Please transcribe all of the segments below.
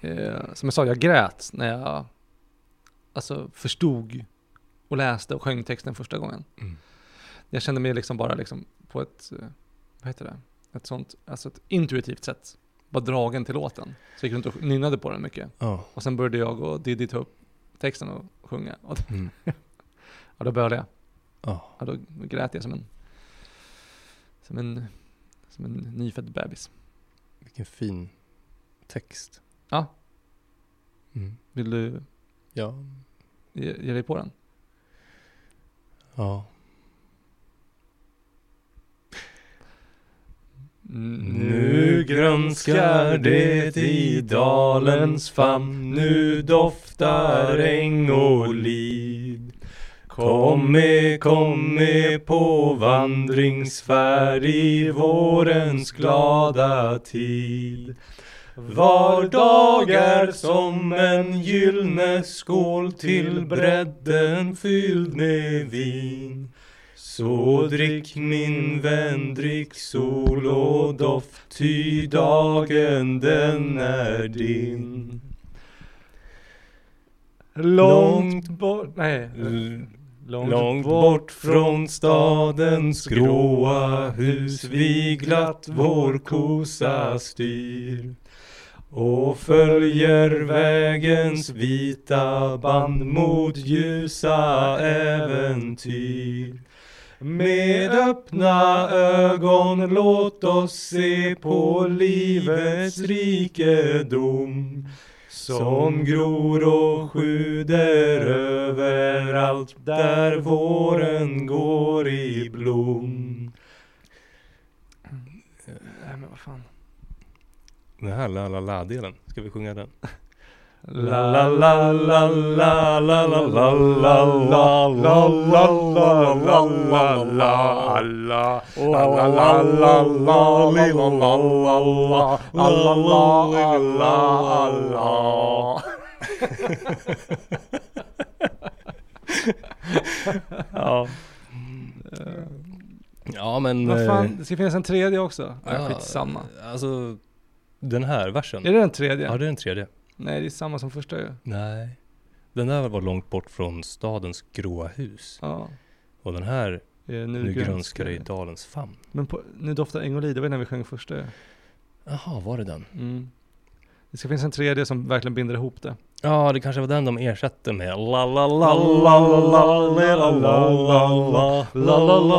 eh, som jag sa, jag grät när jag alltså, förstod och läste och sjöng texten första gången. Mm. Jag kände mig liksom bara liksom på ett, eh, vad heter det, ett sånt, alltså ett intuitivt sätt. Bara dragen till låten. Så jag gick runt och nynnade på den mycket. Ja. Och sen började jag och Diddy ta upp texten och sjunga. Och Mm. ja, då började jag. Ja. Ja, då grät jag som en, som en, som en nyfödd bebis. Vilken fin text. Ja. Mm. Vill du Ja. ge, ge dig på den? Ja. Nu grönskar det i dalens famn, nu doftar äng och liv. Kom med, kom med på vandringsfärd i vårens glada tid. Var dag är som en gyllene skål till bredden fylld med vin. Så drick min vän, drick sol och doft, ty dagen den är din. Långt bort, nej. Långt, bort från stadens gråa hus vi glatt vår kosa styr och följer vägens vita band mot ljusa äventyr. Med öppna ögon låt oss se på livets rikedom som gror och sjuder överallt där våren går i blom. Mm. Nej men vad fan. Den här la la la delen, ska vi sjunga den? La la la la la la la la la la la la la la la la la La Ja. Ja men... Vad eh, fan, det ska finnas en tredje också. Ja, skitsamma. Alltså, den här versen. Är det den tredje? Ja det är den tredje. Nej, det är samma som första ju. Nej. Den där var långt bort från stadens gråa hus. Ja. Och den här, Nu, nu grönskar det i dalens famn. Men på, nu doftar ängolid, det var när vi sjöng första ju. Jaha, var det den? Mm. Det ska finnas en tredje som verkligen binder ihop det. Ja, det kanske var den de ersatte med la la la la la la la la la la la la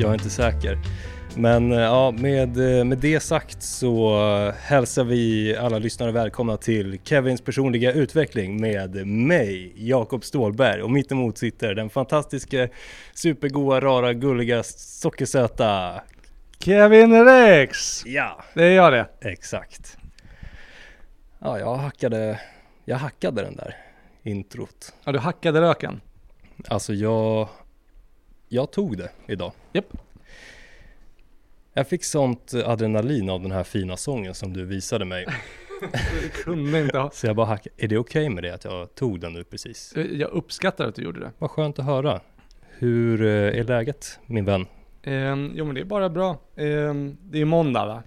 Jag är inte säker. Men eh, ja, med, eh, med det sagt så eh, hälsar vi alla lyssnare välkomna till Kevins personliga utveckling med mig, Jakob Stålberg. Och mitt emot sitter den fantastiska, supergoa, rara, gulliga, sockersöta... Kevin Rex! Ja, Det är jag det. exakt. Ja, jag hackade, jag hackade den där introt. Ja, du hackade röken. Alltså jag, jag tog det idag. Japp. Jag fick sånt adrenalin av den här fina sången som du visade mig. Du kunde inte ha... Så jag bara hackade. Är det okej med det att jag tog den nu precis? Jag uppskattar att du gjorde det. Vad skönt att höra. Hur eh, är läget min vän? Ehm, jo men det är bara bra. Ehm, det är måndag va?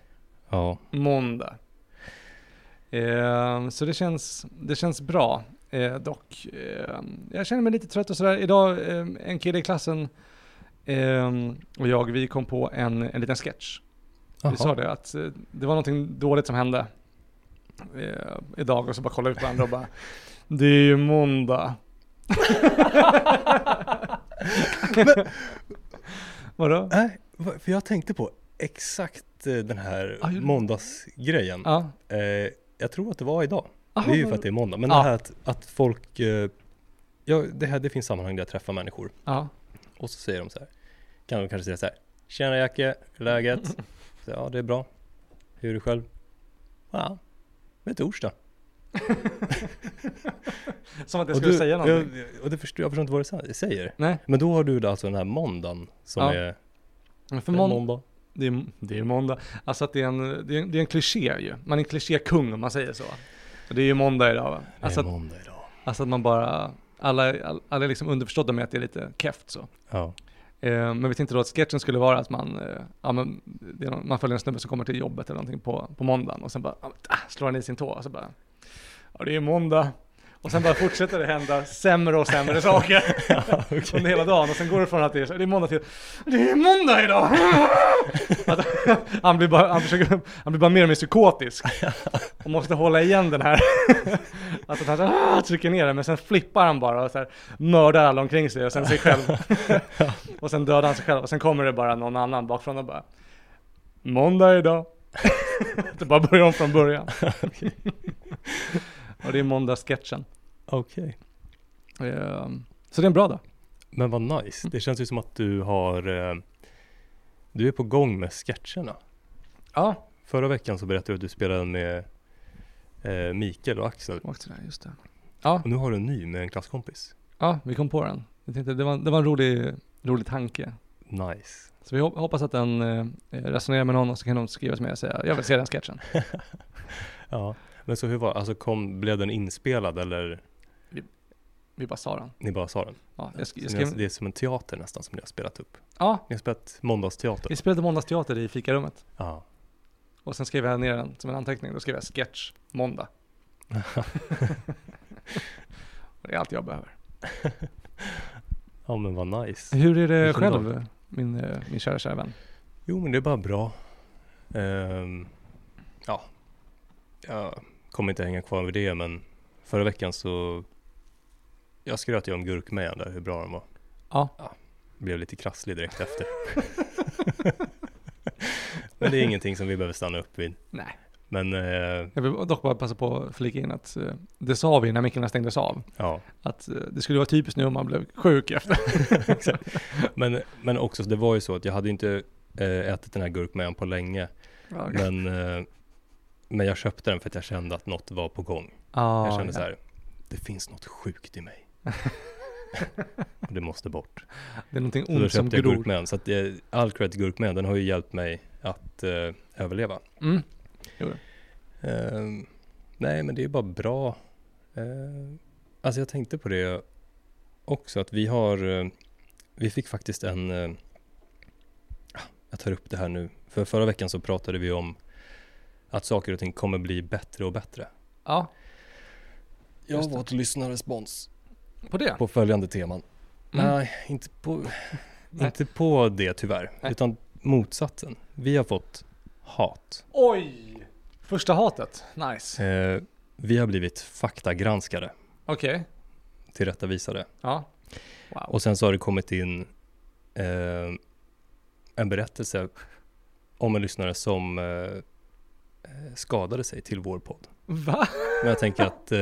Ja, Måndag. Ehm, så det känns, det känns bra. Eh, dock, ehm, jag känner mig lite trött och sådär. Idag, ehm, en kille i klassen och jag, vi kom på en, en liten sketch. Vi sa det att eh, det var någonting dåligt som hände eh, idag och så bara kollade vi på varandra och bara Det är ju måndag. Vadå? Nej, för jag tänkte på exakt eh, den här Ah, måndagsgrejen. Ja. Eh, jag tror att det var idag. Aha, det är ju för att det är måndag. Men det här att, att folk... Ja, det, här, det finns sammanhang där jag träffar människor Ja. och så säger de så här. Kan de kanske säga så här. Tjena Jacke, hur är läget? Så, ja, det är bra. Hur är du själv? Ja, det är torsdag. Som att jag skulle du- säga någonting. Ja, och det förstår, jag förstår inte vad du säger. Nej, Men då har du alltså den här måndagen som Ja. är för en mån- måndag. det, är, det är måndag. Alltså att det är en, det är, det är en kliché ju. Man är en klichékung om man säger så. Och det är ju måndag idag va? Det är Alltså att, måndag idag. alltså att man bara, alla, all- alla är liksom underförstådda med att det är lite keft så. Ja. Eh, men vi tänkte då att sketchen skulle vara att man, eh, ja, men det är någon, man följer en snubbe som kommer till jobbet eller någonting på, på måndagen och sen bara ah, slår han i sin tå och så bara Ja det är måndag. Och sen bara fortsätter det hända sämre och sämre saker. Under hela dagen. Och sen går det från att det är, så- det är måndag till Det är måndag idag! att, han, blir bara, han, försöker, han blir bara mer och mer psykotisk. Och måste hålla igen den här. Att han ah, trycker ner den. Men sen flippar han bara och så här, mördar alla omkring sig och sen sig själv. Och sen dödar han sig själv. Och sen kommer det bara någon annan bakifrån och bara Måndag idag. det bara börjar om från början. Och det är måndagssketchen. Okej. Ehm, Så det är en bra dag. Men vad nice. Det känns ju som att du har eh, Du är på gång med sketcherna. Ja, Förra veckan så berättade du att du spelade med eh, Mikael och Axel. just det. Ja, Och nu har du en ny med en klasskompis. ja, vi kom på den. Jag tänkte, det, var, det var en rolig, rolig tanke. Nice. Så vi hop- hoppas att den eh, resonerar med någon och så kan de skriva till mig och säga jag vill se den sketchen. Ja. Men så hur var alltså kom, blev den inspelad eller Vi bara sa den. ni bara sa den? Ja, jag, jag skrev, Det är som en teater nästan som ni har spelat upp. ja, Ni har spelat måndagsteater. vi spelade måndagsteater i fikarummet. Ja. Och sen skrev jag ner den som en anteckning. Då skrev jag sketch måndag. Det är allt jag behöver. ja men vad nice. Hur är det Vilken själv, min, eh, min kära, kära vän? Jo men det är bara bra. Ehm, ja, jag kommer inte hänga kvar vid det men förra veckan så jag skröt ju om gurkmejan där, hur bra den var. Ja. Blev lite krasslig direkt efter. men det är ingenting som vi behöver stanna upp vid. Nej. Men eh, Jag vill dock bara passa på att flika in att eh, det sa vi när mickarna stängdes av. ja, Att eh, det skulle vara typiskt nu om man blev sjuk efter. men, men också det var ju så att jag hade inte eh, ätit den här gurkmejan på länge. Ja, Men, eh, men jag köpte den för att jag kände att något var på gång. ah, Jag kände ja. så här, det finns något sjukt i mig. Och det måste bort. Det är någonting Så då ont som köpte jag gror. gurkmejan. Så att det, all cred till gurkmejan, den har ju hjälpt mig att eh, överleva. Mm. Eh, nej, men det är bara bra. Eh, alltså jag tänkte på det också, att vi har, eh, vi fick faktiskt en, eh, jag tar upp det här nu, för förra veckan så pratade vi om att saker och ting kommer bli bättre och bättre. Ja, Jag har fått lyssnarrespons på det. på följande teman. Mm. Nej, inte på, Nej. inte på det tyvärr, Nej. utan motsatsen. Vi har fått hat. Oj! Första hatet. Nice. Eh, vi har blivit faktagranskade, Okej. tillrättavisade. Ja. Wow. Och sen så har det kommit in eh, en berättelse om en lyssnare som eh, skadade sig till vår podd. Va? Men jag tänker att eh,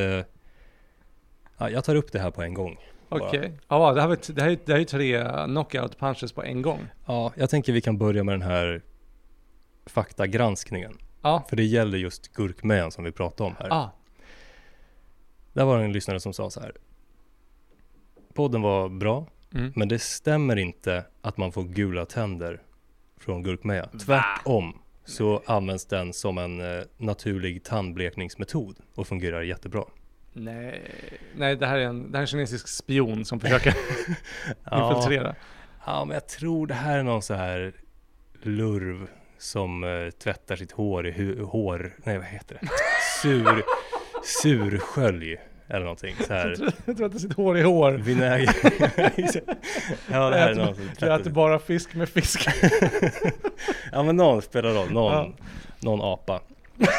ja, jag tar upp det här på en gång. Okej. Ja, det här, var, det, här, är- det här är tre knockout punches på en gång. Ja, jag tänker vi kan börja med den här faktagranskningen. Ja. För det gäller just gurkmejan som vi pratade om här. Ah. Där var det en lyssnare som sa så här. Podden var bra, Mm. men det stämmer inte att man får gula tänder från gurkmeja. Tvärtom så används den som en eh, naturlig tandblekningsmetod och fungerar jättebra. Nej, nej det, här är en, det här är en kinesisk spion som försöker infiltrera. Ja, men jag tror det här är någon så här lurv som eh, tvättar sitt hår i hu- hår, nej vad heter det? Sur, surskölj eller någonting så här. Jag tror att det sitter hår i hår. Vinäger. ja, det här är någon som Jag äter bara fisk med fisk. Ja men någon spelar roll, någon, Ja. någon apa.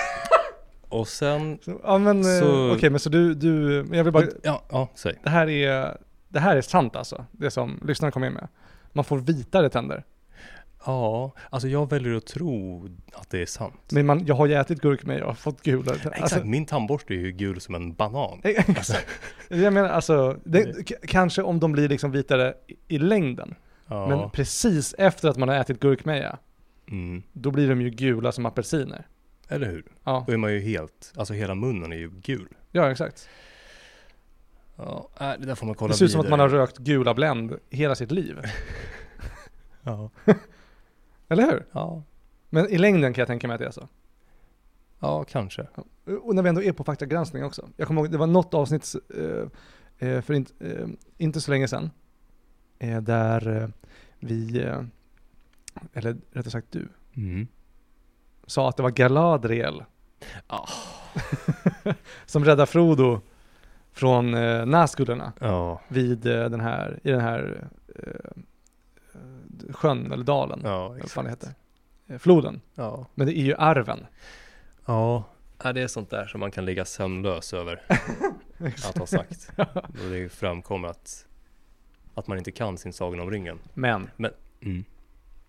Och sen, Så, ja men eh, Så- okej men så du, du, jag vill bara, ja, ja, säg. det här är, det här är sant alltså. Det som lyssnaren kom in med. Man får vitare tänder. Ja, alltså jag väljer att tro att det är sant. Men man, jag har ju ätit gurkmeja och fått gula. Exakt, Alltså, min tandborste är ju gul som en banan. Exakt. Jag menar alltså, det, k- kanske om de blir liksom vitare i, i längden. Ja, Men precis efter att man har ätit gurkmeja, mm. då blir de ju gula som apelsiner. eller hur? Ja, Då är man ju helt, alltså hela munnen är ju gul. ja exakt. Ja, äh, det där får man kolla Det ser ut som att man har rökt gula Blend hela sitt liv. Ja. Eller hur? ja, Men i längden kan jag tänka mig att det är så. ja kanske. Och när vi ändå är på faktagranskning också. Jag kommer ihåg, det var något avsnitt eh, eh, för inte, eh, inte så länge sedan. Eh, där eh, vi, eh, eller rättare sagt du, Mm. sa att det var Galadriel Ah. som räddade Frodo från eh, Nazgullerna Ja, vid den här, i den här sjön eller dalen, ja vad fan det exakt. heter. Eh, floden. Ja. Men det är ju arven. Ja. ja, det är sånt där som man kan ligga sömnlös över att ha sagt. Och det framkommer att, att man inte kan sin Sagan om ringen. Men Mm.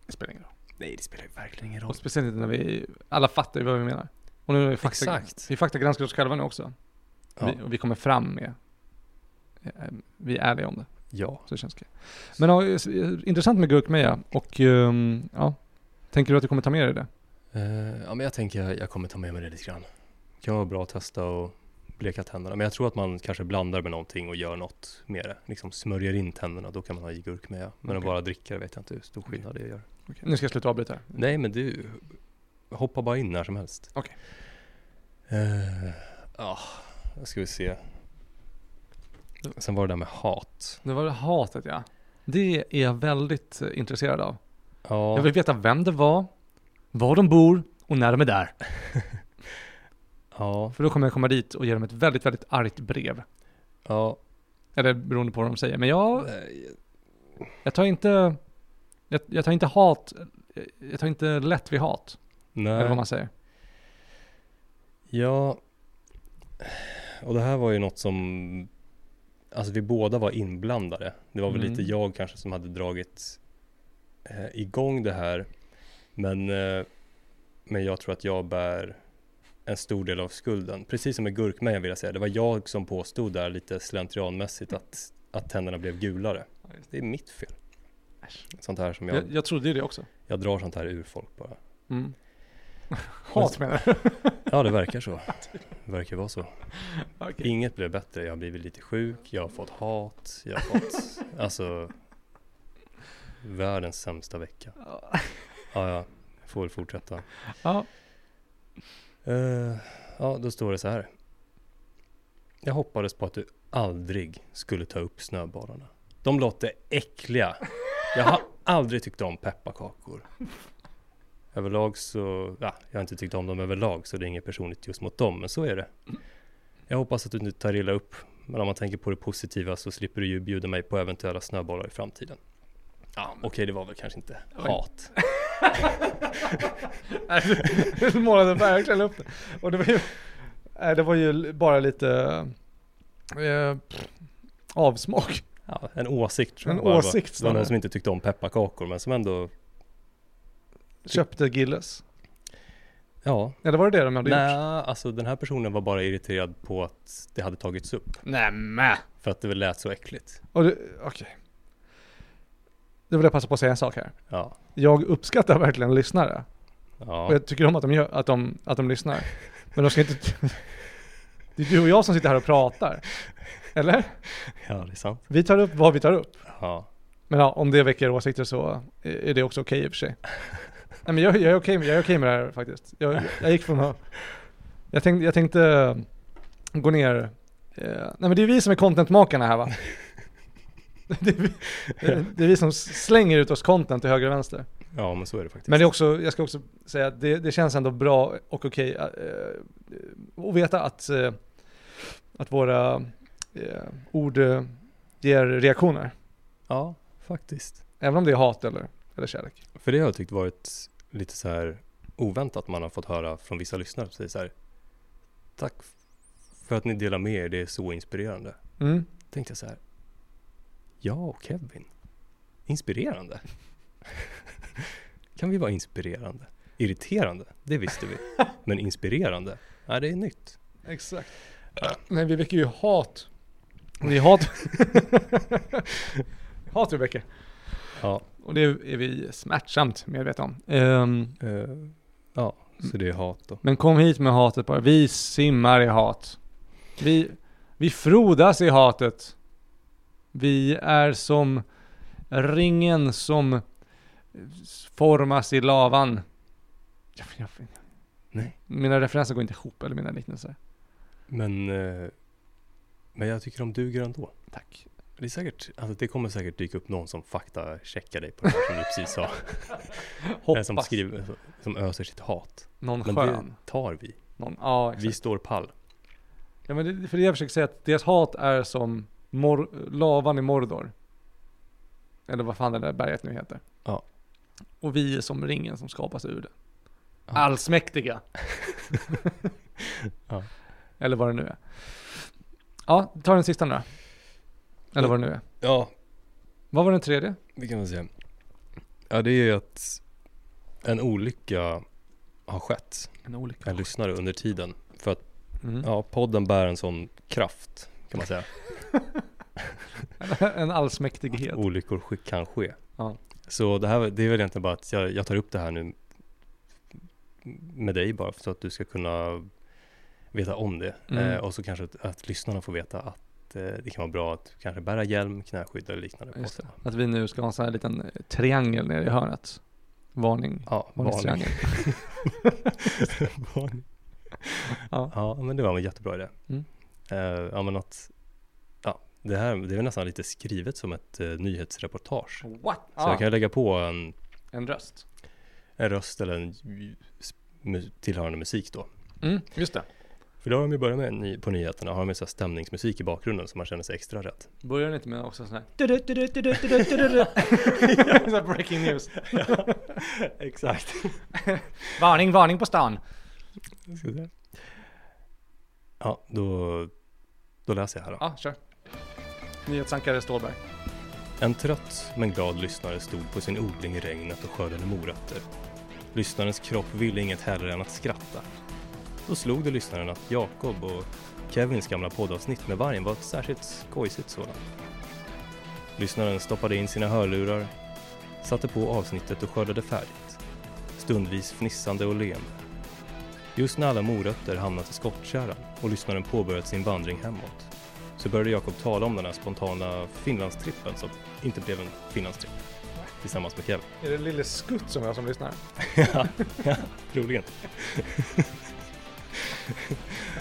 det spelar ingen roll. Nej, det spelar ju verkligen ingen roll. Och speciellt inte när vi, alla fattar ju vad vi menar. Och nu är vi fakta, Exakt. vi faktagranskar oss själva nu också. Ja. Vi, och vi kommer fram med, eh, vi är ärliga om det. Ja. Så det känns okej. Men ja, eh, intressant med gurkmeja och ehm, ja, tänker du att du kommer ta med dig det? Eh, ja, men jag tänker jag, jag kommer ta med mig det lite grann. Det kan vara bra att testa och bleka tänderna. Men jag tror att man kanske blandar med någonting och gör något med det. Liksom smörjer in tänderna, då kan man ha i gurkmeja. Men att Okej. bara dricka det vet jag inte hur stor skillnad det gör. Okej, Nu ska jag sluta avbryta här. Nej, men du, hoppa bara in när som helst. Okej. Eh, Ja, då ska vi se. Sen var det där med hat. Det var det hatet ja. Det är jag väldigt eh, intresserad av. Ja, Jag vill veta vem det var, var de bor och när de är där. ja, För då kommer jag komma dit och ge dem ett väldigt, väldigt argt brev. ja. Eller beroende på vad de säger. Men jag, jag tar inte, jag, jag tar inte hat, jag tar inte lätt vid hat. Eller vad Nej, man säger. ja. Och det här var ju något som, alltså vi båda var inblandade. Det var väl Mm. lite jag kanske som hade dragit eh, igång det här. Men, eh, men jag tror att jag bär en stor del av skulden. Precis som med gurkmejan vill jag säga. Det var jag som påstod där lite slentrianmässigt att, att tänderna blev gulare. Det är mitt fel. Sånt här som jag, Jag, jag trodde det också. jag drar sånt här ur folk bara. Mm. Hat menar du? Ja, det verkar så. Det verkar vara så. Okej. Inget blev bättre. Jag har blivit lite sjuk, jag har fått hat, jag har fått, alltså, världens sämsta vecka. Ja, ja, jag får väl fortsätta. Ja. Eh, ja, då står det så här. Jag hoppades på att du aldrig skulle ta upp snöbollarna. De låter äckliga. Jag har aldrig tyckt om pepparkakor. Överlag så, ja, jag har inte tyckt om dem överlag så det är inget personligt just mot dem, men så är det. Jag hoppas att du inte tar illa upp, men om man tänker på det positiva så slipper du ju bjuda mig på eventuella snöbollar i framtiden. Ja, okej, det var väl kanske inte Oj. hat. Du målade verkligen upp det. Och det var ju, det var ju bara lite eh, avsmak. Ja, en åsikt En åsikt Det var någon som inte tyckte om pepparkakor, men som ändå, Köpte Gilles. ja. Eller var det det de hade Nej, gjort? alltså den här personen var bara irriterad på att det hade tagits upp. Nämen! För att det lät så äckligt. Och okej. Då vill jag passa på att säga en sak här. Ja. Jag uppskattar verkligen lyssnare. Och Ja. jag tycker om att de, gör, att de, att de lyssnar. Men de ska inte... Det är du och jag som sitter här och pratar. Eller? ja, det är sant. Vi tar upp vad vi tar upp. Ja. Men ja, om det väcker åsikter så är det också okej i och för sig. Nej men jag, jag är okej med, jag är okej med det här faktiskt. Jag, jag gick från att... Jag tänkte, jag tänkte gå ner... Eh, nej men det är vi som är contentmakarna här va? Det är, vi, det är- vi som slänger ut oss content till höger och vänster. ja, men så är det faktiskt. Men det är också, jag ska också säga att det, det känns ändå bra och okej eh, att veta att, eh, att våra eh, ord eh, ger reaktioner. Ja, faktiskt. Även om det är hat eller, eller kärlek. För det har jag tyckt varit lite så här oväntat man har fått höra från vissa lyssnare säger så här. Tack för att ni delar med er, det är så inspirerande. Mm. Tänkte jag så här. Ja, och Kevin. Inspirerande. kan vi vara inspirerande. Irriterande, det visste vi. Men inspirerande, nej det är nytt. Exakt. Men vi väcker ju hat. Är hat. hat vi väcker. Ja, Och det är vi smärtsamt medvetna om. Ehm, eh, ja så det är hat då. men kom hit med hatet bara. Vi simmar i hat. Vi, vi frodas i hatet. Vi är som ringen som formas i lavan. Jag, jag, Nej. mina referenser går inte ihop, eller mina liknelser. Men, eh, men jag tycker de duger ändå. Tack. Det är säkert, alltså det kommer säkert dyka upp någon som faktacheckar dig på det här som du precis sa. Eller Hoppas. som skriver, som öser sitt hat. Någon Men skön. det tar vi. Någon, ja. Vi står pall. Ja men det, för det jag försöker säga att deras hat är som mor- lavan i Mordor. Eller vad fan det där berget nu heter. Ja. Och vi är som ringen som skapas ur det. Ja. Allsmäktiga. Ja. Eller vad det nu är. Ja, ta den sista nu då. Eller vad det nu är. Ja, Vad var den tredje? det kan man säga. Ja, det är ju att en olycka har skett. En olycka. En lyssnare under tiden. För att Mm. ja, podden bär en sån kraft kan man säga. en allsmäktighet. Olyckor kan ske. Ja. Så det här det är väl egentligen bara att jag, jag tar upp det här nu med dig bara så att du ska kunna veta om det. Mm. Eh, och så kanske att, att lyssnarna får veta att eh, det kan vara bra att kanske bära hjälm, knäskydd eller liknande. på sig. Att vi nu ska ha en sån här liten eh, triangel nere i hörnet. Varning. Ja, varning. Varning. Ja. ja, men det var en jättebra idé. Mm. Eh, ja, men att, ja, det här det är nästan lite skrivet som ett eh, nyhetsreportage. What? Så jag kan lägga på en, En röst. en röst eller en tillhörande musik då. Mm, just det. För då har de ju börjat med ny, på nyheterna, har de ju så här stämningsmusik i bakgrunden så man känner sig extra rädd. Börjar den inte med också sån här Så här breaking news. Exakt. Varning, varning på stan. Ska vi se. Ja, då, då läser jag här då. Ja, kör. Nyhetsankare Stålberg. En trött men glad lyssnare stod på sin odling i regnet och skördade morötter. Lyssnarens kropp ville inget hellre än att skratta. Då slog det lyssnaren att Jakob och Kevins gamla poddavsnitt med vargen var ett särskilt skojsigt sådant. Lyssnaren stoppade in sina hörlurar, satte på avsnittet och skördade färdigt. Stundvis fnissande och leende. Just när alla morötter hamnat i skottkärran och lyssnaren påbörjat sin vandring hemåt så började Jakob tala om den här spontana Finlandstrippen som inte blev en Finlandstripp tillsammans med Kevin. Är det Lille Skutt som jag som lyssnar? ja, ja, troligen.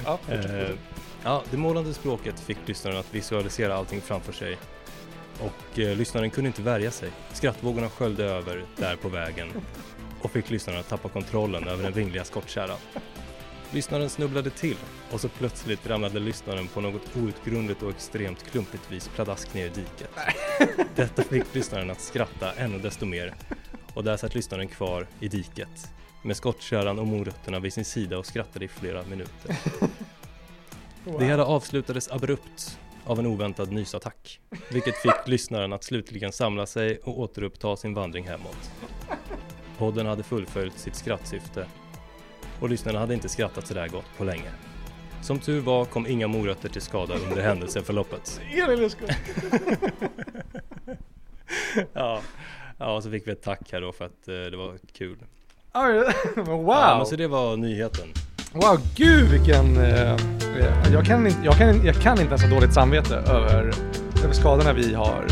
Ja, Eh, ja, det målande språket fick lyssnaren att visualisera allting framför sig och eh, lyssnaren kunde inte värja sig. Skrattvågorna sköljde över där på vägen och fick lyssnaren att tappa kontrollen över den vingliga skottkärran. Lyssnaren snubblade till och så plötsligt ramlade lyssnaren på något outgrundligt och extremt klumpigt vis pladask ner i diket. Detta fick lyssnaren att skratta ännu desto mer och där satt lyssnaren kvar i diket med skottkärran och morötterna vid sin sida och skrattade i flera minuter. Det hela avslutades abrupt av en oväntad nysattack, vilket fick lyssnaren att slutligen samla sig och återuppta sin vandring hemåt. Podden hade fullföljt sitt skrattsyfte och lyssnarna hade inte skrattat sådär gott på länge. Som tur var kom inga morötter till skada under händelseförloppet. Ja, ja, och så fick vi ett tack här då för att eh, det var kul. Oj, Ja, men wow! så det var nyheten. Wow, gud vilken... Eh, jag, kan inte, jag, kan, jag kan inte ens ha dåligt samvete över, över skadorna vi har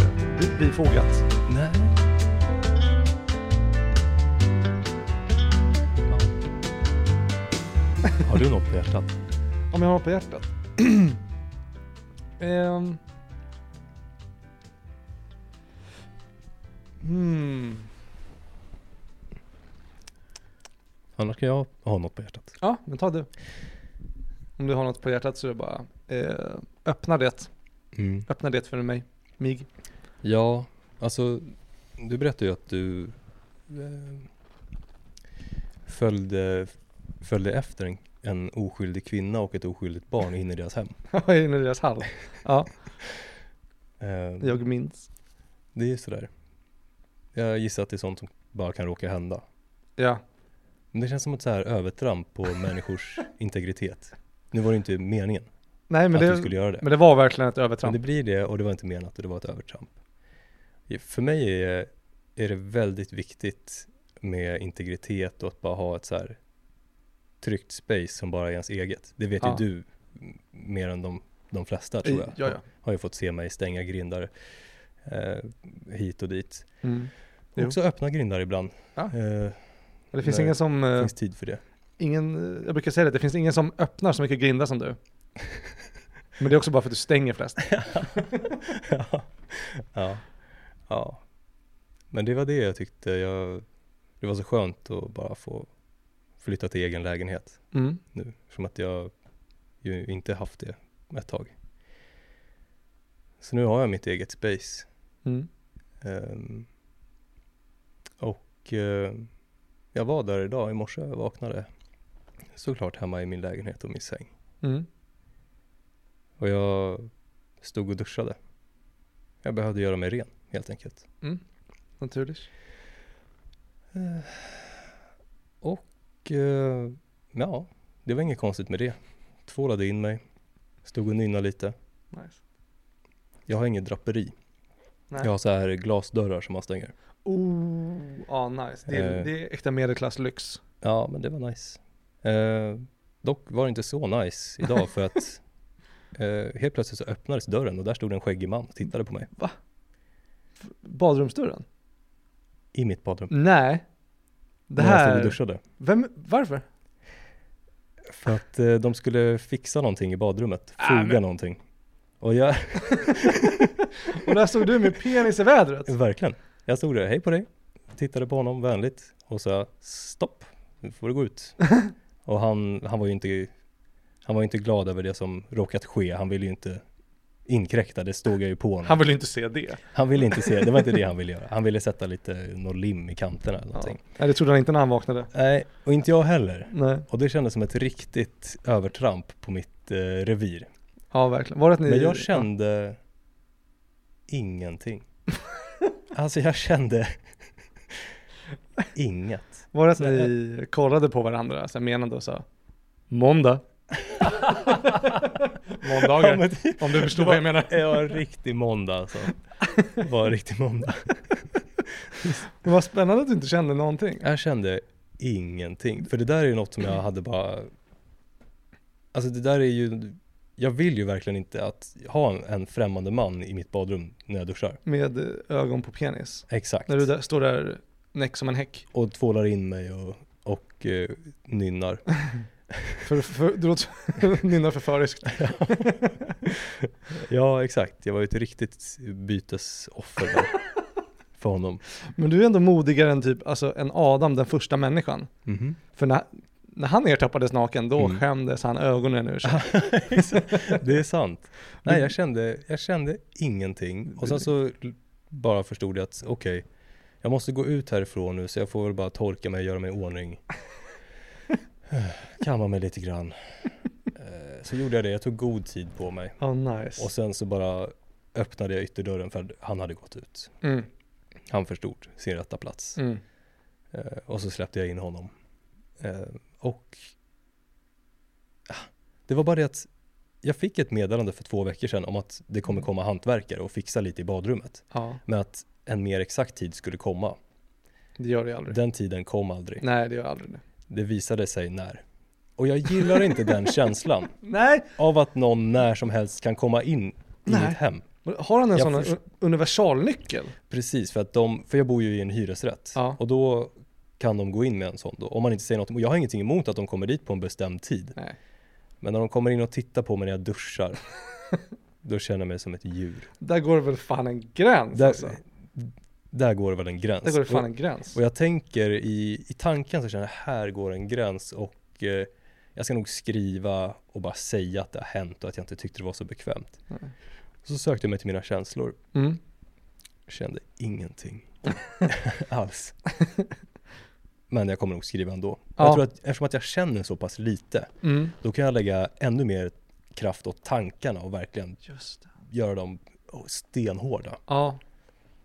bifogat. Nej. Har du något på hjärtat? Om jag har på hjärtat. Ehm. Hmm. Annars kan jag ha något på hjärtat. Ja, men ta du. Om du har något på hjärtat så är det bara eh, öppna det. Mm. Öppna det för mig. Mig. Ja, alltså du berättade ju att du eh, följde, följde efter en, en oskyldig kvinna och ett oskyldigt barn in i deras hem. Är inne i deras hall. Ja, Eh, jag minns. Det är sådär. Jag gissar att det är sånt som bara kan råka hända. Ja. Men det känns som ett så här övertramp på människors integritet. Nu var det inte meningen Nej, men att du det, skulle göra det. men det var verkligen ett Men övertramp. det blir det och det var inte menat och det var ett övertramp. För mig är, är det väldigt viktigt med integritet och att bara ha ett så här tryggt space som bara är ens eget. Det vet Ja. ju du mer än de, de flesta tror jag. Ja, ja. Har ju fått se mig stänga grindar eh, hit och dit. Mm. Också öppna grindar ibland. Ja. Eh, Men det finns Nej, ingen som, det eh, finns tid för det. ingen, eh, jag brukar säga det, det finns ingen som öppnar så mycket grindar som du. Men det är också bara för att du stänger flest. ja. ja. ja. Men det var det jag tyckte. Jag, det var så skönt att bara få flytta till egen lägenhet Mm. nu. Som att jag ju inte haft det ett tag. Så nu har jag mitt eget space. Mm. Ehm, och eh, jag var där idag i morse. Jag vaknade såklart hemma i min lägenhet och min säng. Mm. Och jag stod och duschade. Jag behövde göra mig ren helt enkelt. Mm. Naturligt. Eh, Och eh, ja, det var inget konstigt med det. Tvålade in mig, stod och nynnade lite. Nice. Jag har inget draperi. Nej. Jag har så här glasdörrar som man stänger. Oh, ja nice. Det är, Eh. det är äkta medelklass lyx. Ja, men det var nice. Eh, dock var det inte så nice idag för att eh, helt plötsligt så öppnades dörren och där stod en skäggig man och tittade på mig. Badrumsdörren? I mitt badrum. Nej. Det när jag stod och här, duschade. vem, varför? För att eh, de skulle fixa någonting i badrummet. Ah, Foga men- någonting. Och jag, Och där stod du med penis i vädret. Verkligen. Jag stod där, hej på dig. Tittade på honom vänligt och sa stopp, nu får du gå ut. och han, han var ju inte, han var inte glad över det som råkat ske. Han ville ju inte inkräkta, det stod jag ju på honom. Han vill ju inte se det. Han ville inte se, det var inte det han ville göra. Han ville sätta lite någon lim i kanterna eller Ja. någonting. Nej, det trodde han inte när han vaknade. Nej, och inte jag heller. Nej. Och det kändes som ett riktigt övertramp på mitt eh, revir. Ja, verkligen. Var det att ni... Men jag kände ingenting. Alltså jag kände inget. Var det att ni kollade på varandra, så här menande och sa Måndag. Måndagar. Ja, det, Om du förstår vad jag menar. det var en riktig måndag alltså. Det var en riktig måndag. Det var spännande att du inte kände någonting. Jag kände ingenting. För det där är ju något som jag hade bara Alltså det där är ju Jag vill ju verkligen inte att ha en, en främmande man i mitt badrum när jag duschar. Med ögon på penis. Exakt. När du där, står där näck som en häck. Och tvålar in mig och, och eh, nynnar. För, för, du låter nynnar förföriskt. Ja exakt, jag var ju ett riktigt bytesoffer där. För honom. Men du är ändå modigare än typ, alltså en Adam, den första människan. Mhm. För när, när han ertappades naken, då Mm. skämdes han ögonen ur sig. det är sant. Nej jag kände, jag kände ingenting. Och sen så bara förstod jag att okej, jag måste gå ut härifrån nu så jag får väl bara torka mig, göra mig i ordning. Kamma mig lite grann. Eh, Så gjorde jag det, jag tog god tid på mig. Oh, nice. Och sen så bara öppnade jag ytterdörren för att han hade gått ut. Mm, Han förstod sin rätta plats. mm. Eh, och så släppte jag in honom. Och ah, det var bara det att jag fick ett meddelande för två veckor sedan om att det kommer komma hantverkare och fixa lite i badrummet. Ja, Men att en mer exakt tid skulle komma. det gör det aldrig. Den tiden kom aldrig. Nej, det gör aldrig det. Det visade sig när. Och jag gillar inte den känslan Nej! av att någon när som helst kan komma in i Nej. mitt hem. Har han en Jag sån universalnyckel? Precis, för att de, för jag bor ju i en hyresrätt. Ja. Och då kan de gå in med en sån då, om man inte säger något. Och jag har ingenting emot att de kommer dit på en bestämd tid. Nej. Men när de kommer in och tittar på mig när jag duschar, då känner jag mig som ett djur. Där går det väl fan en gräns Där, alltså. där går det väl en gräns. Där går det fan och, en gräns. och jag tänker i, i tanken så känner jag, här går en gräns och eh, jag ska nog skriva och bara säga att det har hänt och att jag inte tyckte det var så bekvämt. Nej. Så sökte jag mig till mina känslor, Mm. kände ingenting alls. Men jag kommer nog skriva ändå. Ja. Jag tror att eftersom att jag känner så pass lite, Mm. då kan jag lägga ännu mer kraft åt tankarna och verkligen göra dem oh, stenhårda. Ja.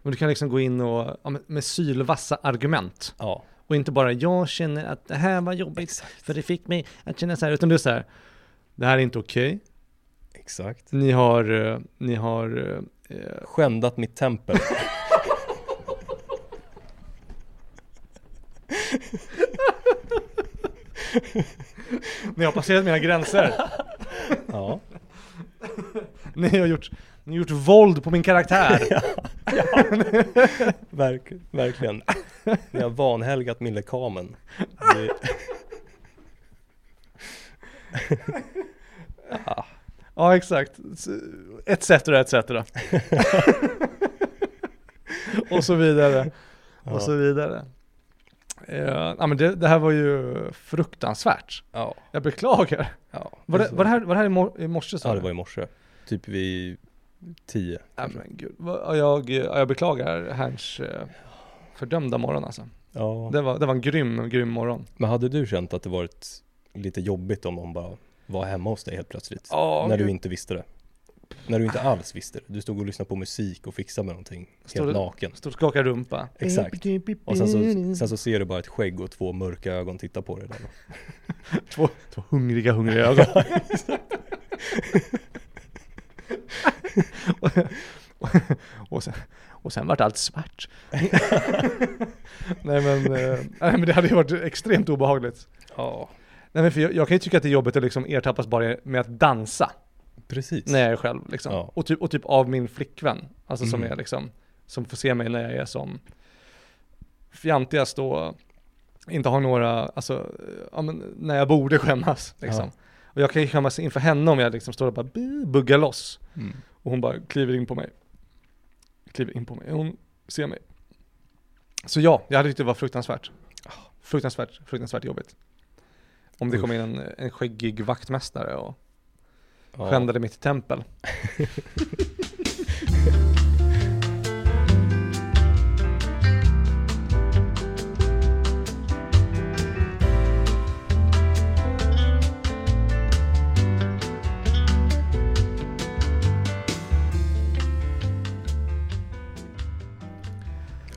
Men du kan liksom gå in och, ja, med, sylvassa argument Ja, Och inte bara jag känner att det här var jobbigt Exakt. för det fick mig att känna så här, utan det är så här, det här är inte okej. Exakt. Ni har, eh, ni har, eh, eh, Skändat mitt tempel. ni har passerat mina gränser. ja. Ni har gjort, ni har gjort våld på min karaktär. Verk, verkligen. Ni har vanhelgat min lekamen. Det... ja, Ja, exakt. Etc, etc. och så vidare. Och så vidare. Eh, ja, men det, det här var ju fruktansvärt. ja, Jag beklagar. ja. Var det, var det här, var det här i, mor- i morse? Ja, du? det var i morse. Typ vid tio. Ja, men gud. Jag, ja, jag beklagar hans eh, fördömda morgon alltså. Ja. Det var, det var en grym, grym morgon. Men hade du känt att det varit lite jobbigt om någon bara var hemma hos dig helt plötsligt? Ja, när du gud. inte visste det? När du inte alls visste det? Du stod och lyssnade på musik och fixade med någonting Stod helt naken. Stod och skakade rumpa. Exakt. Och sen så, sen så ser du bara ett skägg och två mörka ögon titta på dig där. Två, två hungriga, hungriga ögon. och, och, och, sen, och sen vart allt svart. nej, men, eh, nej men det hade ju varit extremt obehagligt. Ja, Nej men för jag, jag kan ju tycka att det är jobbigt att liksom ertappas bara med att dansa precis. när jag är själv liksom. Ja. Och, typ, och typ av min flickvän. Alltså som Mm. är liksom, som får se mig när jag är som fjantigast och inte har några, alltså, ja men när jag borde skämmas liksom. Och jag kan ju skämmas inför henne om jag liksom står och bara bu- buggar loss. Mm. Och hon bara kliver in på mig. Kliver in på mig. Hon ser mig. Så ja, jag hade tyckt det var fruktansvärt. Fruktansvärt, fruktansvärt jobbigt. Om det Usch. kom in en, en skäggig vaktmästare och Ja. skändade mitt tempel.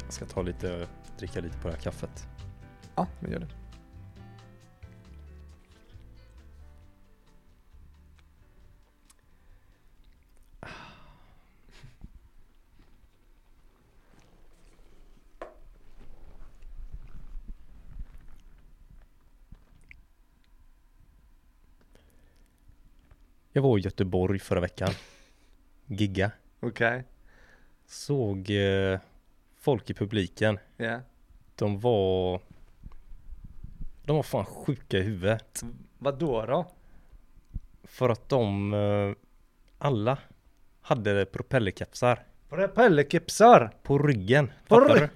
Jag ska ta lite, dricka lite på det här kaffet. Ja, men gör det. Jag var i Göteborg förra veckan. Gigga. Okej. Såg eh, folk i publiken. Ja. De var... De var fan sjuka i huvudet. Vad då då? För att de eh, alla hade propellerkepsar Propellerkepsar! på ryggen. På ry-?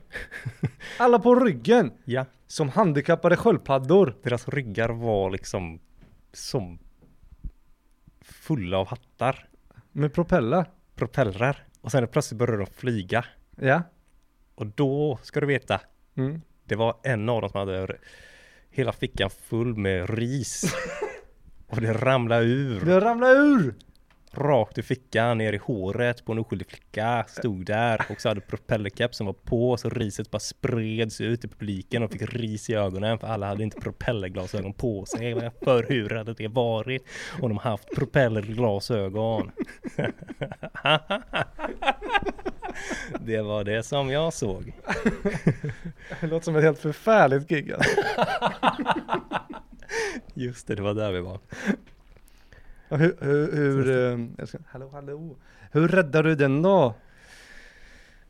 Alla på ryggen! Ja. Som handikappade sköldpaddor. Deras ryggar var liksom som fulla av hattar. Med propeller. Propellrar. Och sen plötsligt började de flyga. Ja. Och då ska du veta. Mm. Det var en av dem som hade hela fickan full med ris. Och det ramlade ur. Det ramlade ur! Rakt i fickan, ner i håret på en oskyldig flicka. Stod där och så hade propellerkeps som var på så riset bara spreds ut i publiken och fick ris i ögonen för alla hade inte propellerglasögon på sig. För hur hade det varit om de haft propellerglasögon? Det var det som jag såg. Det låter som ett helt förfärligt gig alltså. Just det, det var där vi var. Hur, hur, hur, eh, ska, hallå, hallå. Hur räddar du den då?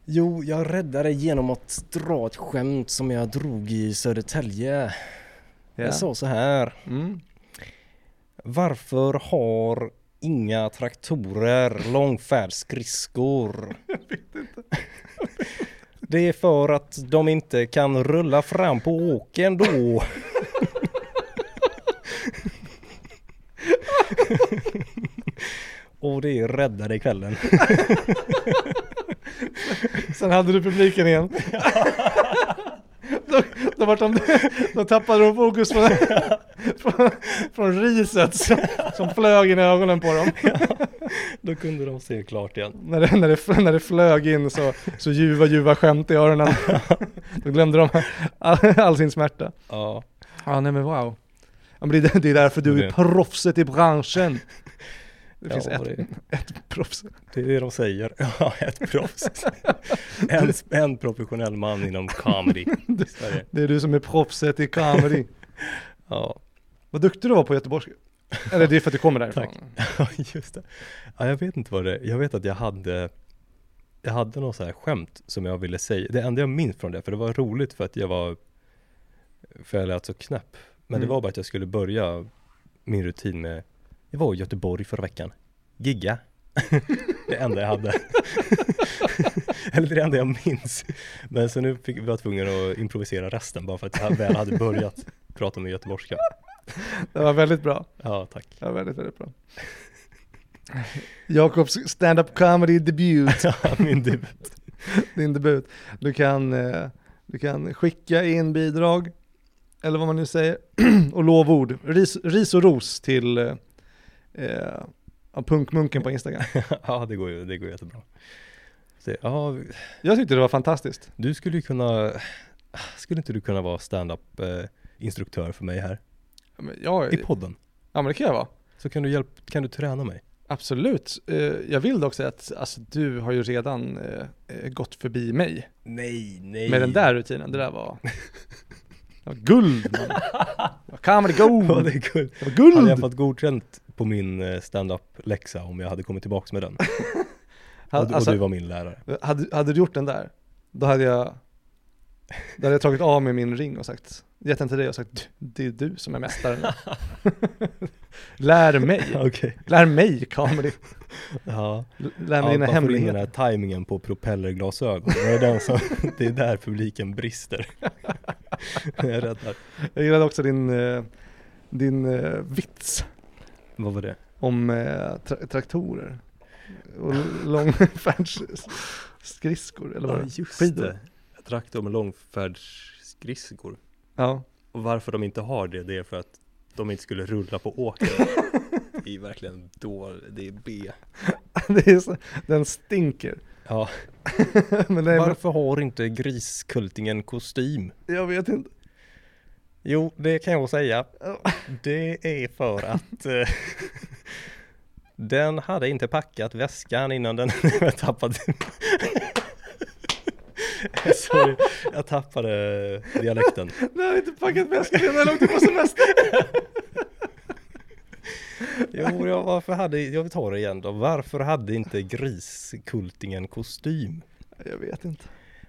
Jo, jag räddade genom att dra ett skämt som jag drog i Södertälje. Ja. Jag sa så här. Mm. Varför har inga traktorer långfärdsskridskor? Det är för att de inte kan rulla fram på åken då. Och det räddade kvällen. Sen hade du publiken igen. då, då, vart de, då tappade de fokus det. från, från riset som, som flög in i ögonen på dem. Då kunde de se klart igen. När det, när det, när det flög in så, så ljuva, ljuva skämt i öronen. Då glömde de all, all sin smärta. Ja, Ja, nej men wow. Ja, men det, är- det är därför du är Det- proffset i branschen. Det Ja, finns ett, det- ett proffs. det är det de säger. Ja, ett proffs. En, en professionell man inom comedy i Sverige. Det är du som är proffset i comedy. Ja, Vad duktig du var på göteborgska. Eller det är för att du kommer därifrån. Ja, just det. Ja, jag vet inte vad det är. Jag vet att jag hade Jag hade något så här skämt som jag ville säga. Det enda jag minns från det, för det var roligt för att jag var För jag lät så knäpp. Men Mm. det var bara att jag skulle börja min rutin med Jag var i Göteborg förra veckan. Gigga. det enda jag hade. Eller det enda jag minns. Men så nu fick, var jag tvungen att improvisera resten bara för att jag väl hade börjat prata med göteborgska. Det var väldigt bra. Ja, tack. Det var väldigt, väldigt bra. Jakobs stand-up comedy debut, Ja, min debut. din debut. Du kan, eh, du kan skicka in bidrag, eller vad man nu säger, och lovord. Ris, ris och ros till eh, ja, punkmunken på Instagram. ja, det går ju, det går jättebra. Så, ja, Jag tyckte det var fantastiskt. du skulle ju kunna, skulle inte du kunna vara stand-up eh, instruktör för mig här Ja, Jag, i podden? ja men det kan jag vara. Så kan du hjälpa, kan du träna mig? Absolut. Eh, jag vill dock säga att alltså, du har ju redan eh, eh, gått förbi mig Nej, nej. med den där rutinen. Det där var, det var guld Comedy Ja, gold. det är kul. Det var Hade jag guld. fått godkänt på min eh, stand-up läxa om jag hade kommit tillbaks med den? Och, du- Alltså, och du var min lärare. hade, hade du gjort den där, då hade jag då hade jag tagit av mig min ring och sagt, gett den till dig och sagt, "Du, det är du som är mästaren. Lär mig, Okej. lär mig comedy. Ja. Lär mig ja dina in den hemligheter. här tajmingen på propellerglasögon. Det är, den som, det är där publiken brister. jag är rädd där. Jag gillade också din, eh, din eh, vits Vad var det? om eh, tra- traktorer och långfärdsskridskor eller vad Ja just Skidor. det. Traktor med långfärdsskridskor. Ja, Och varför de inte har det, det är för att de inte skulle rulla på åkern. det är verkligen då, det är B. det är så, den stinker. Ja, Men är, varför har inte griskultingen kostym? jag vet inte. Jo, det kan jag säga. Det är för att eh, den hade inte packat väskan innan den tappade. Sorry, jag tappade dialekten. Du har inte packat väskan innan jag åkte på semester. Jo, ja, varför hade, jag tar det igen då. Varför hade inte griskultingen kostym? Jag vet inte.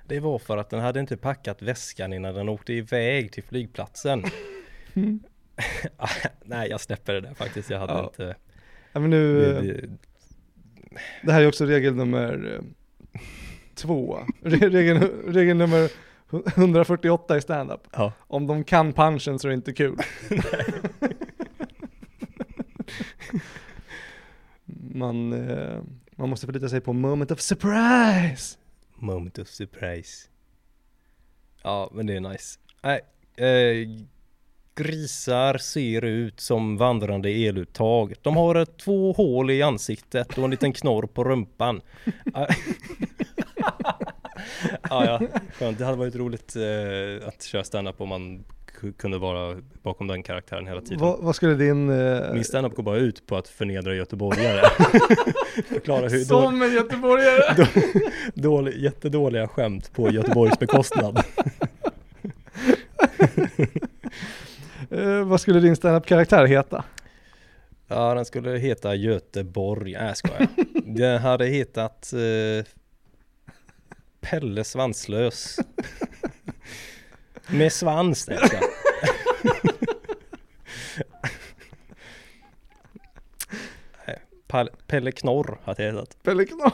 Det var för att den hade inte packat väskan innan den åkte iväg till flygplatsen. Nej, jag släpper det där faktiskt. Jag hade Ja. inte... Ja, men nu, Det, eh, det, här är också regel nummer eh, två. Re- Regel, regel nummer 148 i standup. ja. Om de kan punchen så är det inte kul. man, eh, man måste förlita sig på moment of surprise. Moment of surprise. Ja, men det är nice. Nej, eh, grisar ser ut som vandrande eluttag. De har två hål i ansiktet och en liten knorr på rumpan. Ah. ja, ja, skönt. Det hade varit roligt eh, att köra stand-up om man kunde vara bakom den karaktären hela tiden. Vad, vad skulle din... Eh, Min standup går bara ut på att förnedra göteborgare. Förklara hur då, som en göteborgare! dålig, jättedåliga skämt på Göteborgs bekostnad. eh, vad skulle din standup-karaktär heta? Ja, den skulle heta Göteborg. Nej, jag skojar. Den hade hetat eh, Pelle Svanslös. Med svans, det Pal- Pelle Knorr hade jag hetat. Pelle Knorr.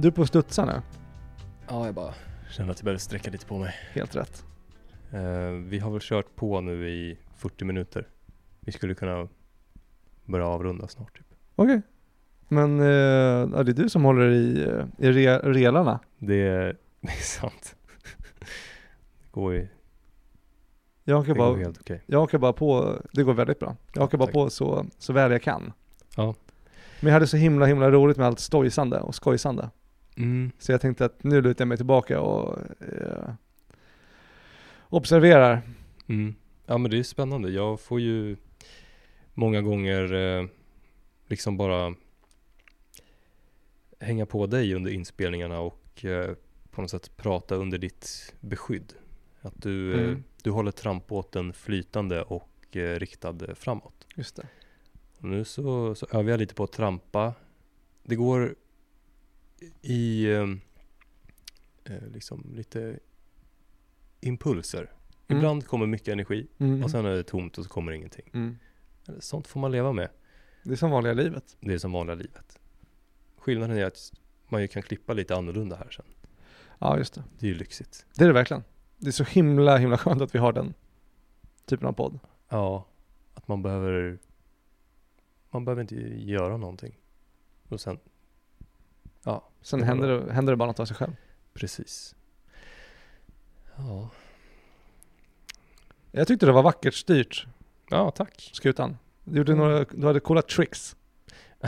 Du är på studsa nu. Ja, jag bara Känner att jag behöver sträcka lite på mig. Helt rätt. Eh, vi har väl kört på nu i 40 minuter. Vi skulle kunna börja avrunda snart typ. Okej. Men eh, ja, det är du som håller i, eh, i re, relarna. Det är, det är sant. Det går ju Jag hakar, det går bara, helt okej. jag hakar bara på, det går väldigt bra. Jag hakar bara tack. på så, så väl jag kan. Ja. Men jag hade så himla himla roligt med allt stojsande och skojsande. Mm. Så jag tänkte att nu lutar jag mig tillbaka och eh, observerar. Mm. Ja men det är spännande. Jag får ju många gånger eh, liksom bara hänga på dig under inspelningarna och eh, på något sätt prata under ditt beskydd. Att du, eh, Mm. du håller trampbåten flytande och eh, riktad framåt. Just det. Och nu så, så övar jag lite på att trampa. Det går i eh, eh, liksom lite impulser. Mm. Ibland kommer mycket energi Mm. och sen är det tomt och så kommer ingenting. Mm. Sånt får man leva med. Det är som vanliga livet. Det är som vanliga livet. Skillnaden är att man ju kan klippa lite annorlunda här sen. Ja, just det. Det är ju lyxigt. Det är det verkligen. Det är så himla himla skönt att vi har den typen av podd. Ja, att man behöver man behöver inte göra någonting. Och sen, ja, Sen Det händer det, händer det bara något av sig själv. precis. Ja, Jag tyckte det var vackert styrt, ja tack. skutan. Du, gjorde några, du hade coola tricks.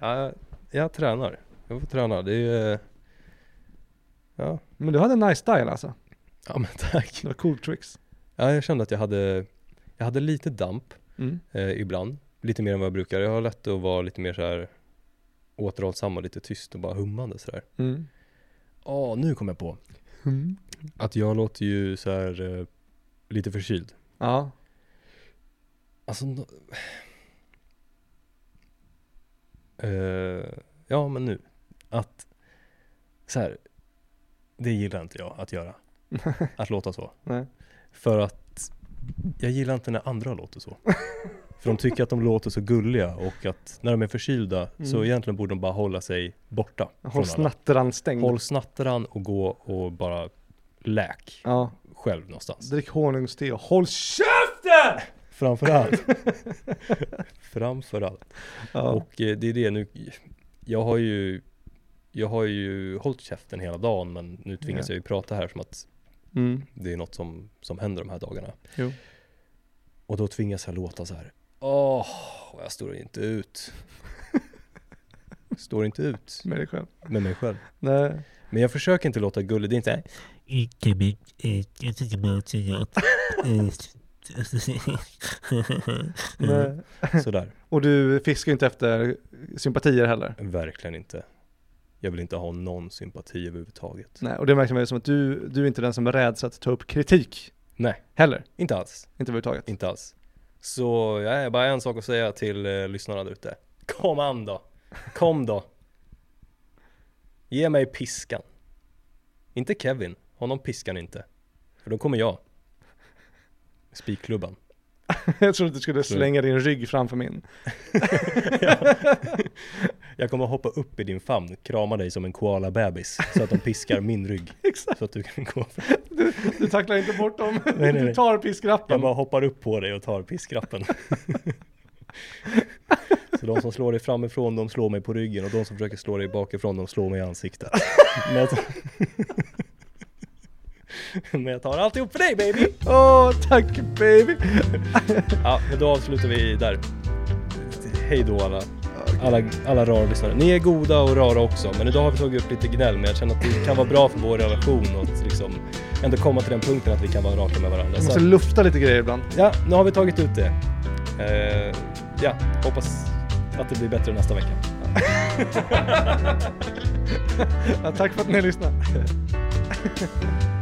Ja, jag, jag tränar. Jag får träna. Det är Ja, Men du hade en nice style alltså. ja men tack. Det var cool tricks. Ja, jag kände att jag hade, jag hade lite damp Mm. eh, ibland. Lite mer än vad jag brukar. Jag har lätt att vara lite mer så här återhållsam och lite tyst och bara hummande sådär. Mm. Ja, nu kom jag på. Mm. Att jag låter ju så här eh, lite förkyld. Ja. Alltså, nå- Eh, ja men nu. Att så här, det gillar inte jag att göra. Att låta så. Nej. För att jag gillar inte när andra låter så. För de tycker att de låter så gulliga och att när de är förkylda så Mm. egentligen borde de bara hålla sig borta. Håll snatteran stängd. Håll snattran och gå och bara läk Ja. själv någonstans. Drick honungste och håll käften! Framförallt. Framförallt. Ja. Och eh, det är det nu. Jag har ju jag har ju hållit käften hela dagen men nu tvingas Ja. jag ju prata här som att Mm. det är något som, som händer de här dagarna. Jo. Och då tvingas jag låta så här. Åh, jag står inte ut. står inte ut Med dig själv. med mig själv. Nej. Men jag försöker inte låta gullig. Det är inte så här, Inte mycket, eh, jag tycker bara att jag... Nej. sådär. Och du fiskar inte efter sympatier heller. Verkligen inte. Jag vill inte ha någon sympati överhuvudtaget. Nej, och det märker man som att du, du är inte den som är rädd att ta upp kritik Nej, heller. inte alls. Inte överhuvudtaget. Inte alls. Så jag är bara en sak att säga till eh, lyssnarna där ute. Kom an då. Kom då. Ge mig piskan. Inte Kevin. Honom piskan inte. För då kommer jag. Spikklubban. Jag trodde att du skulle slänga din rygg framför min. Jag kommer hoppa upp i din famn, krama dig som en koala-bebis. Så att de piskar min rygg. Exakt. Så att du kan gå. Du tacklar inte bort dem. nej, nej. Du tar piskrappen. Jag bara hoppar upp på dig och tar piskrappen. Så de som slår dig framifrån, de slår mig på ryggen och de som försöker slå dig bakifrån, de slår mig i ansiktet. Men jag, men jag tar alltihop för dig baby! Åh, tack baby! Ja, men då avslutar vi där. Hej då alla, alla, alla rara lyssnare. Ni är goda och rara också, men idag har vi tagit upp lite gnäll, men jag känner att det kan vara bra för vår relation att liksom ändå komma till den punkten att vi kan vara raka med varandra. Så måste att- lufta lite grejer ibland. Ja, nu har vi tagit ut det. Eh, ja, hoppas att det blir bättre nästa vecka. Ja, tack för att ni lyssnade.